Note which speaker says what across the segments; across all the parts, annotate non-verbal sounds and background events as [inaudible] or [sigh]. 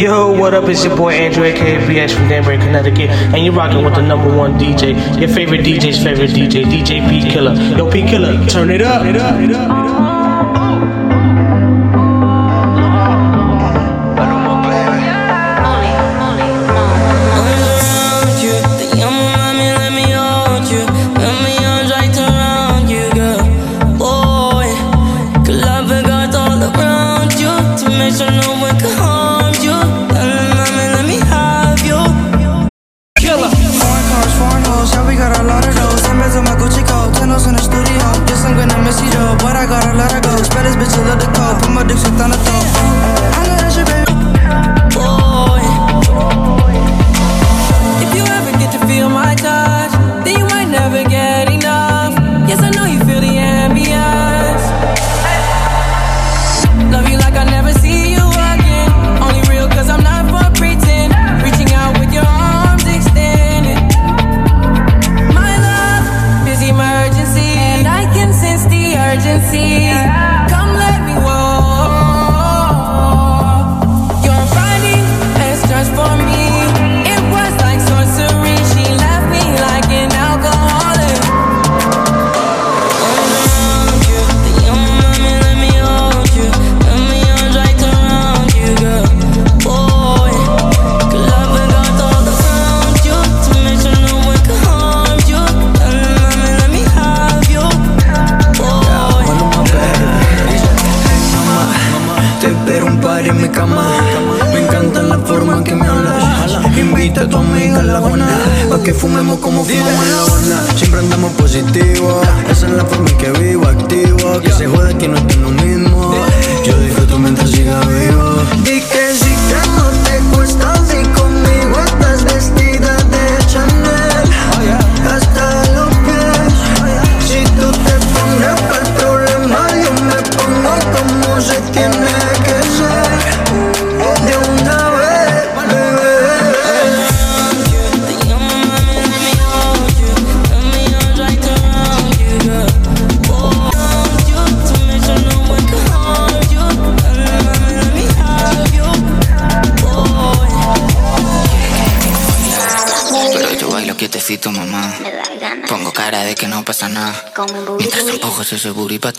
Speaker 1: Yo, what up? It's your boy Andrew, aka BX from Danbury, Connecticut, and you're rocking with the number one DJ, your favorite DJ's favorite DJ, DJ P KiLLa. Yo, P KiLLa, turn it up. It up, it up.
Speaker 2: ese booty para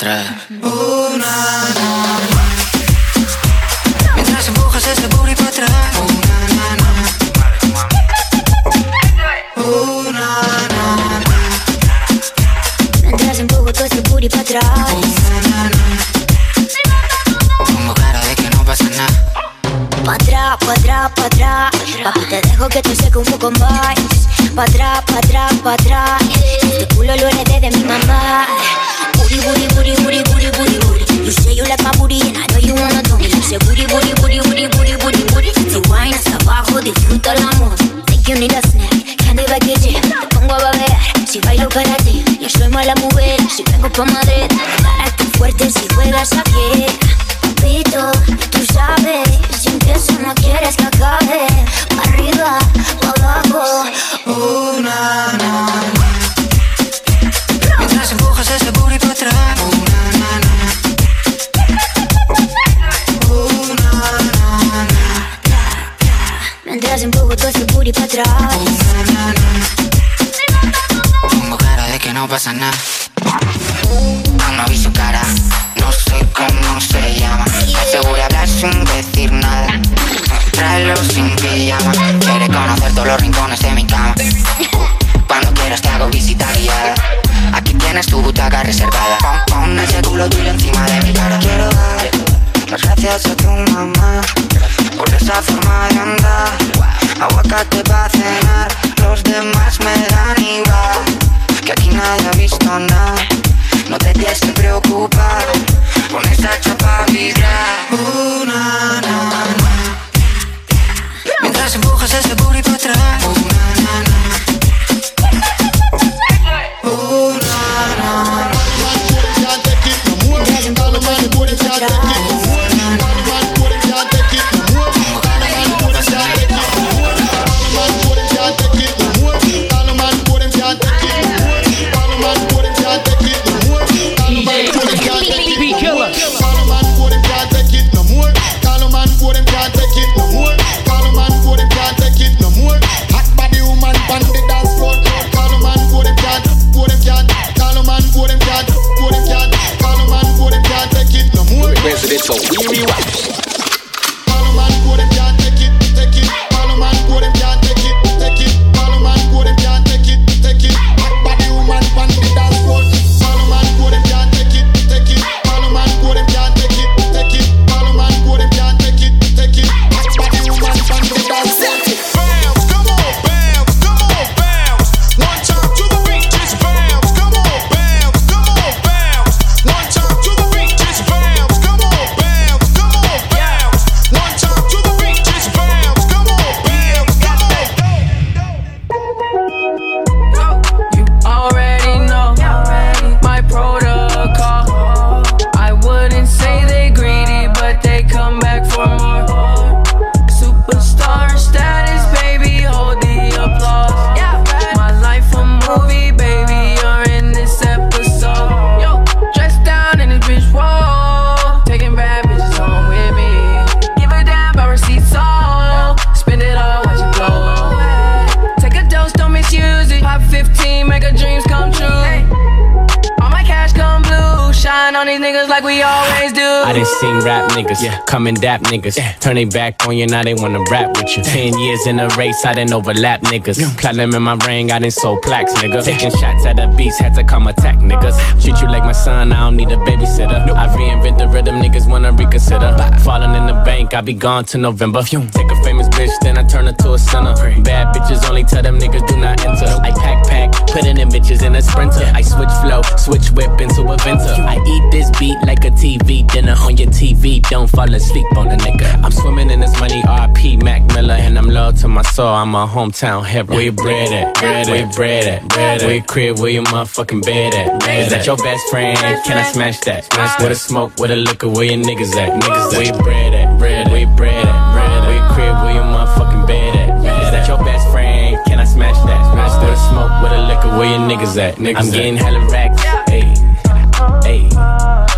Speaker 2: atrás.
Speaker 3: si juegas a pie, tú sabes, sin que eso no quieres que acabe, arriba, pa abajo,
Speaker 2: oh, na.
Speaker 3: Mientras
Speaker 2: empujas ese booty para atrás, oh, na,
Speaker 3: Mientras empujo todo ese booty para atrás,
Speaker 4: oh. Pongo cara de que no pasa nada. Aguacate para cenar,
Speaker 5: like we always do. I
Speaker 6: done seen rap niggas, yeah. come and dap niggas. Yeah. Turn they back on you, now they wanna rap with you. Ten years in a race, I done overlap niggas. Yeah. Platinum in my ring, I done sold plaques, nigga. Taking shots at the beast, had to come attack niggas. Treat you like my son, I don't need a babysitter. Nope. I reinvent the rhythm, niggas wanna reconsider. Falling in the bank, I be gone to November. Take a famous bitch, then I turn her to a sinner. Bad bitches only tell them niggas do not enter. I pack pack, putting them bitches in a sprinter. I switch flow, switch whip into a venter. I eat this beat like a TV dinner on your TV. Don't fall asleep on a nigga. I'm swimming in this money, RP Mac Miller, and I'm loyal to my soul. I'm a hometown hero. You bread at? Bread Where you bread at? Bread Where you crib? Where you motherfucking bed at? Is that your best friend? Can I smash that? Smash with a smoke, with a liquor, where your niggas at? Niggas Where you bread at? Bread Where you bread at? Bread Where you crib? Where you motherfucking bed at? Is that your best friend? Can I smash that? Smash with a smoke, with a liquor, where your niggas at? Niggas I'm getting hella racks. Hey, hey.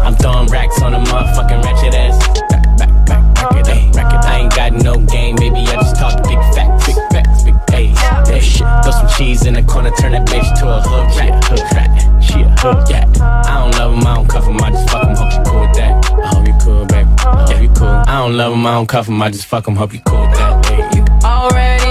Speaker 6: I'm throwing racks on a motherfucking ratchet ass. Back, back, back, back it up, rack it. up. I ain't got no game, baby. I just talk big facts, big facts, big A's. That shit. Throw some cheese in the corner, turn that bitch to a hood rat, hood rat. She a hood rat. I don't love him, I don't cuff him, I just fuck him. Hope you cool with that. I hope you cool, baby. I hope you cool. I don't love him, I don't cuff him, I just fuck him. Hope you cool with that. Hey.
Speaker 5: You already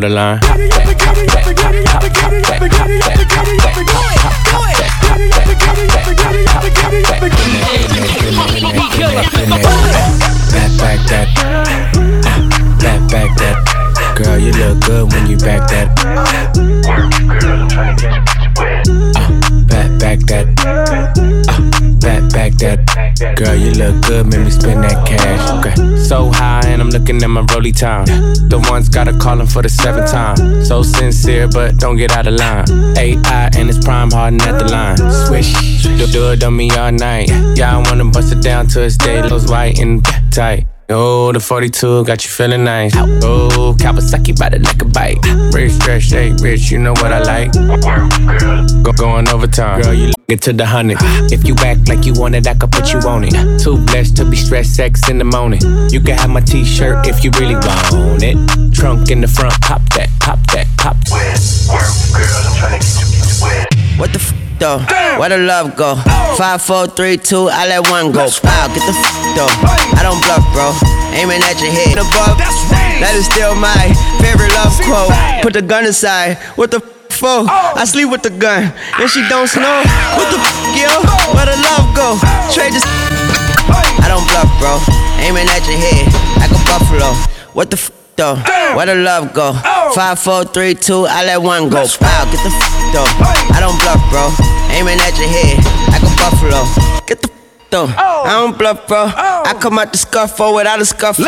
Speaker 5: the
Speaker 6: line. Look good, make me spend that cash. Okay. So high, and I'm looking at my rolly time. The ones gotta call him for the seventh time. So sincere, but don't get out of line. AI and it's prime harden at the line. Swish, do, do it on me all night. Yeah, I wanna bust it down till it's day, lows white and tight. Oh, the 42 got you feeling nice. Oh, Kawasaki by the like a bite. Rich, stretch, shake, rich, you know what I like. Go going overtime. Girl, you get to the hundred. If you act like you want it, I could put you on it. Too blessed to be stressed, sex in the morning. You can have my t shirt if you really want it. Trunk in the front, pop that, pop that, pop that.
Speaker 7: What the f though? Where the love go? Five, four, three, two, I let one go. Wow, get the f though. I don't bluff, bro. Aiming at your head above. That is still my favorite love quote. Put the gun aside. What the f for? I sleep with the gun. And she don't snow. What the f, yo? Where the love go? Trade this. I don't bluff, bro. Aiming at your head like a buffalo. What the f though? Where the love go? Five, four, three, two, I let one go. Wow, get the f though. I don't bluff, bro. Aiming at your head like a buffalo. Get the f though. I don't bluff, bro. I come out the scuffle without a scuffle.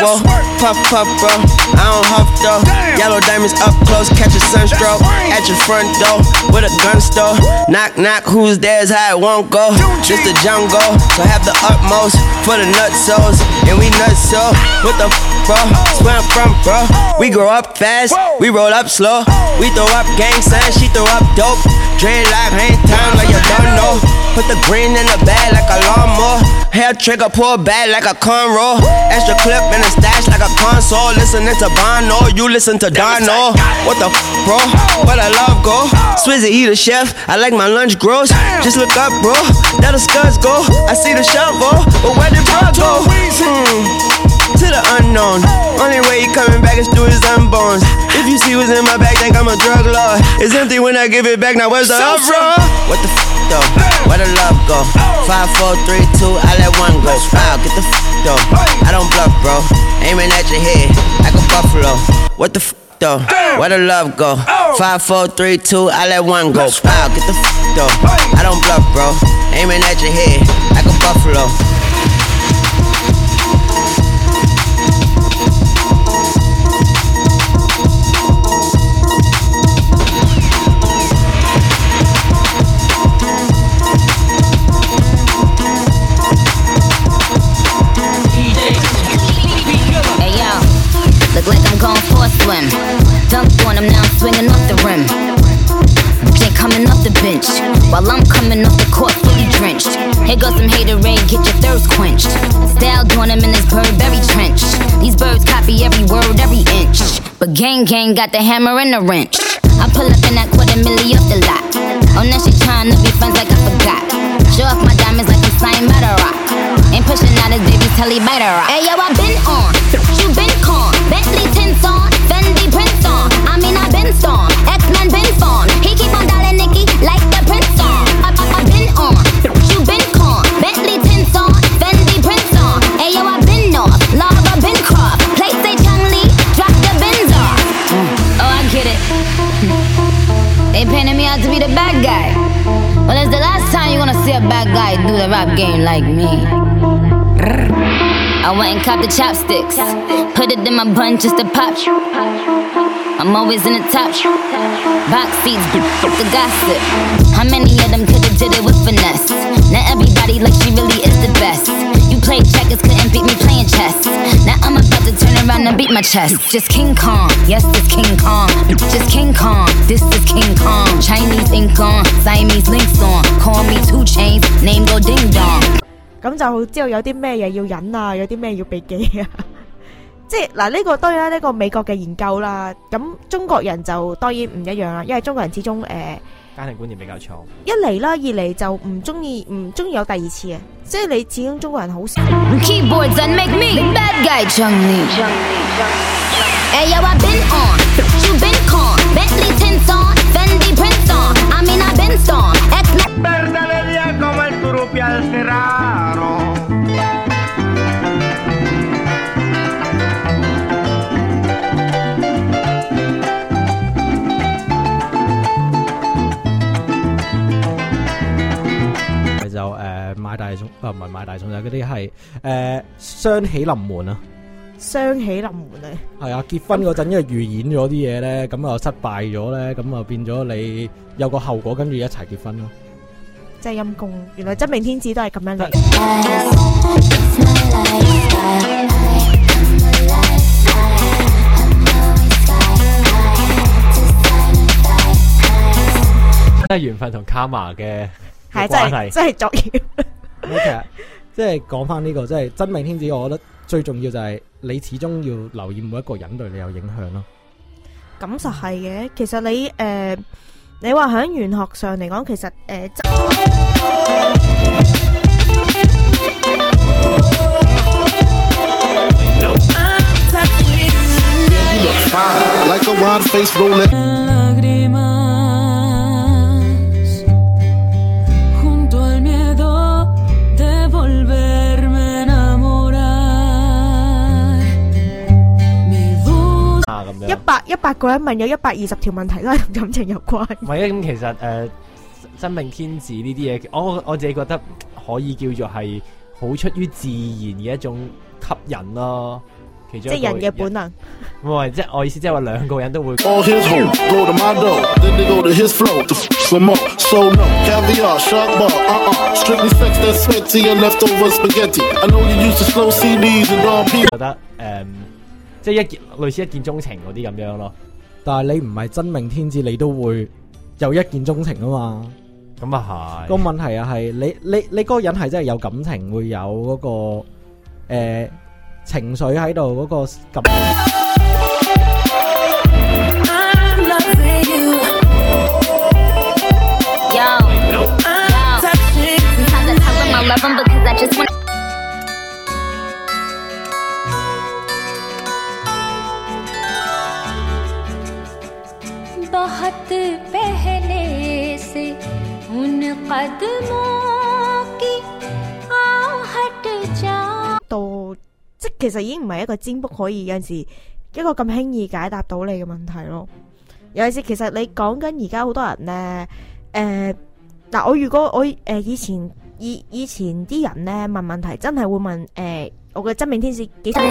Speaker 7: Puff, puff, bro. I don't huff, though. Yellow diamonds up close, catch a sunstroke. At your front door with a gun store. Knock, knock, who's there's how it won't go. Just the jungle, so have the utmost for the nutsos. And we nuts so. What the f, bro? Where I'm from, bro. We grow up fast, we roll up slow. We throw up gang signs, she throw up dope. Dreadlock, hang time like you don't know. Put the green in the bag like a lawnmower. Hair trigger, pull back like a cornrow. Extra clip in the stash like a console. Listening to Bono, you listen to Dono. What the f, bro? Where the love go? Swizzy, he the chef. I like my lunch gross. Just look up, bro. There the scuds go. I see the shovel, but where did bro go? Hmm. To the unknown. Only way he coming back is through his unborns. If you see what's in my bag, think I'm a drug lord. It's empty when I give it back. Now where's the uproar? What the f though? Where the love go? Five, four, three, two, I let one go. Wow, get the f though. I don't bluff, bro. Aiming at your head like a buffalo. What the f though. Where the love go? Five, four, three, two, I let one go. Wow, get the f though. I don't bluff, bro. Aiming at your head like a buffalo.
Speaker 8: Gang gang got the hammer and the wrench. I pull up in that quarter milli off the lot. Oh, now she trying to be friends like I forgot. Show off my diamonds like I'm signed by the rock. Ain't pushing out his baby's telly by the rock. Hey yo, I rap game like me. I went and copped the chopsticks. Put it in my bun just to pop. I'm always in the top. Box seats, the gossip. How many of them could've did it with finesse? Not everybody like she really is the bound to beat my chest. Just King Kong, yes, it's King Kong. Just King Kong, this is King Kong. Chinese ink on, Siamese links on. Call me two chains, name go ding dong.
Speaker 9: 咁就知道有啲咩嘢要忍啊，有啲咩要避忌啊。即係嗱，呢、個當然啦，呢、個美國嘅研究啦。咁中國人就當然唔一樣啦，因為中國人始終誒、呃
Speaker 10: 家庭觀念比較重。
Speaker 9: 一嚟啦，二嚟就唔中意唔中意有第二次嘅，即係你始終中國人好少。
Speaker 8: Keyboards that make me the bad guy,
Speaker 10: 啲係誒雙喜臨門啊！
Speaker 9: 雙喜臨門啊！
Speaker 10: 係啊，結婚嗰陣因為預演咗啲嘢咧，咁啊失敗咗咧，咁啊變咗你有個後果，跟住一齊結婚咯。
Speaker 9: 真係陰公，原來真命天子都係咁樣嚟。
Speaker 10: 即係緣分同卡瑪嘅
Speaker 9: 係真係
Speaker 10: 嘅關係。
Speaker 9: 真係作業。
Speaker 10: 即係講翻呢個，即係真命天子，我覺得最重要就係你始終要留意每一個人對你有影響咯。
Speaker 9: 咁實係嘅，其實你誒、呃你話喺玄學上嚟講，其實誒、呃百一百個人問有一百二十條問題都係同感情有關。
Speaker 10: 唔係啊，咁其實誒、呃真命天子呢啲嘢，我我自己覺得可以叫做係好出於自然嘅一種吸引咯。其中
Speaker 9: 即係人嘅本能。
Speaker 10: 唔係，即係我意思，即係話兩個人都會
Speaker 11: All his go to my door, then they go to his flow to f some more. So no caviar, shark bar, uh uh. Strictly sex that's sweat to your leftover spaghetti. I know you used to slow CDs and raw people.
Speaker 10: 覺得誒、即係一見類似一見鍾情嗰啲咁樣咯。但係你唔係真命天子，你都會有一見鍾情啊嘛。咁啊係。個問題啊係你你你嗰個人係真係有感情，會有嗰、個誒、情緒喺度嗰個感。
Speaker 8: Love him because I just want.
Speaker 1: बहुत पहले से उन कदमों की आहट जा
Speaker 9: 到即系其实已经唔系一个占卜可以有阵时 一个咁轻易解答到你嘅问题咯。尤其是其实你讲紧而家好多人呢，诶、嗱我如果我诶、以前以以前啲人呢问问题，真系会问诶、我嘅真命天使几多？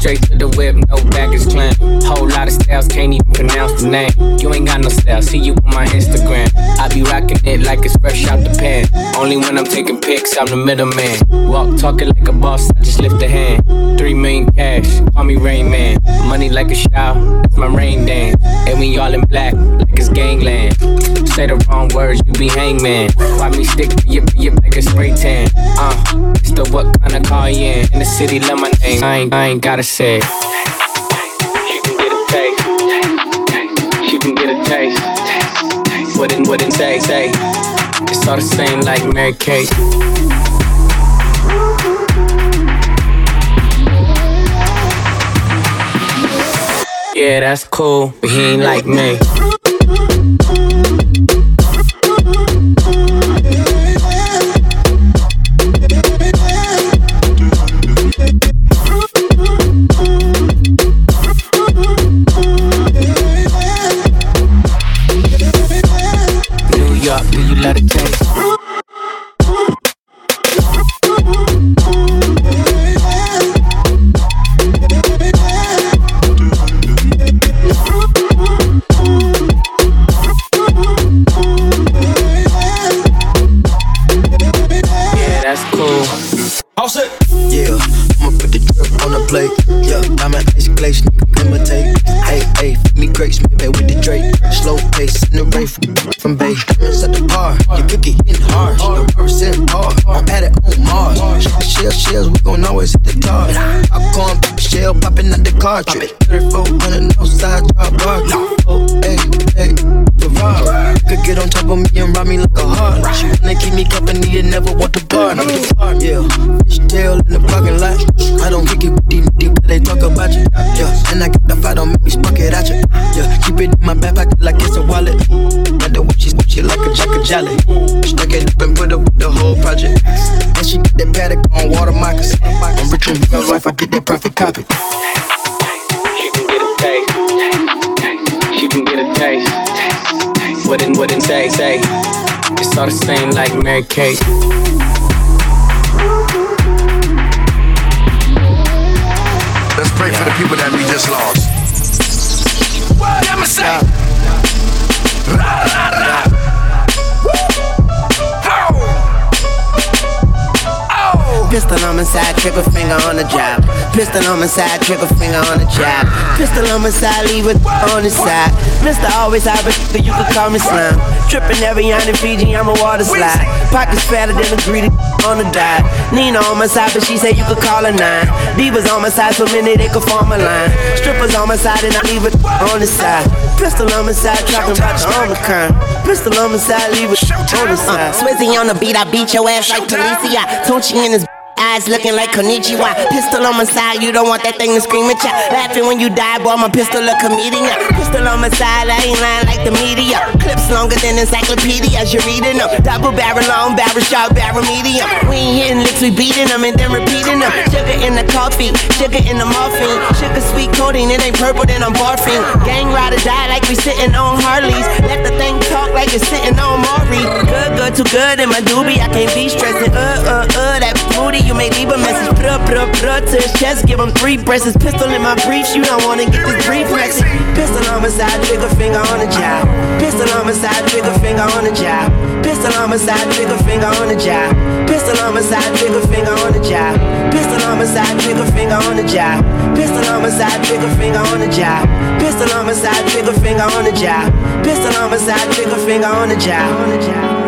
Speaker 6: straight to the whip, no baggage claim. Whole lot of styles, can't even pronounce the name. You ain't got no style, see you on my Instagram. I be rocking it like it's fresh out the pan. Only when I'm taking pics, I'm the middleman. Walk talking like a boss, I just lift a hand. Three million cash, call me Rain Man. Money like a shower, that's my rain dance. And we all in black, like it's gangland. Say the wrong words, you be hangman. Why me stick to your, your like a spray tan? Uh, the what kind of car you in? In the city, love my name. I ain't, I ain't gotta say it. You can get a taste. You can get a taste. What it, what it say, say. It's all the same like Mary Kate. Yeah, that's cool, but he ain't like me.
Speaker 12: Shell, we gon' always hit the tar. Popcorn, shell popping out the cartridge. 3400 outside, drop bar. Hey, hey, Guevara. Could get on top of me and rob me like a heart. She wanna keep me company and never want the bar. I'm the bar, yeah. Fish tail in the parking lot. I don't kick it with these niggas, they talk about you. Yeah, and I get the fight, don't make me spark it at you. Yeah, keep it in my back pocket like it's a wallet. Got the way she she like a jack of jelly. Stuck it up and put up with the whole project. And she get that paddock on water moccasins. I'm rich in real life, I get that perfect copy.
Speaker 6: She can get a taste. She can get a taste. What it, what it say, say. It's all the same like Mary Kate.
Speaker 13: Let's pray for the people that we just lost. What am I saying? Ra, ra, ra.
Speaker 7: Pistol on my side, trigger finger on the job. Pistol on my side, trigger finger on the job. Pistol on my side, leave it on the side. Mister always have a but you can call me slime. Tripping every on in Fiji, I'm a water slide. Pockets fatter than a greedy [laughs] on the dive. Nina on my side, but she said you could call her nine. Divas on my side, so many they could form a line. Strippers on my side, and I leave it on the side. Pistol on my side, talking about the Omicron. Pistol on my side, leave it on the side.
Speaker 14: Swizzy on the beat, I beat your ass like Talicia. Tunchi in his eyes looking like Konichiwa. Pistol on my side, you don't want that thing to scream at ya. Laughing when you die, boy, my pistol a comedian. Pistol on my side, I ain't lying like the media. Clips longer than encyclopedias, you're reading them. Double barrel, long barrel, short barrel, medium. We ain't hitting licks, we beating them and then repeating them. Sugar in the coffee, sugar in the morphine. Sugar sweet coating, it ain't purple, then I'm barfing. Gang ride or die like we sitting on Harleys. Let the thing talk like it's sitting on Maury. Good, good
Speaker 7: too good in my doobie. I can't be stressing. Uh, uh, uh, that booty, you may leave a message. Put up, put up, put up to his chest. Give him three breasts. Pistol in my briefs. You don't wanna get this brief messy. Pistol on my side, trigger finger on the job. Pistol on my side, trigger finger on the job. Pistol on my side, trigger finger on the job. Pistol on my side, trigger finger on the job. Pistol on my side, trigger finger on the job. Pistol on my side, trigger finger on the job. Pistol on my side, trigger finger on the job. Pistol on my side, trigger finger. On the job. On the job.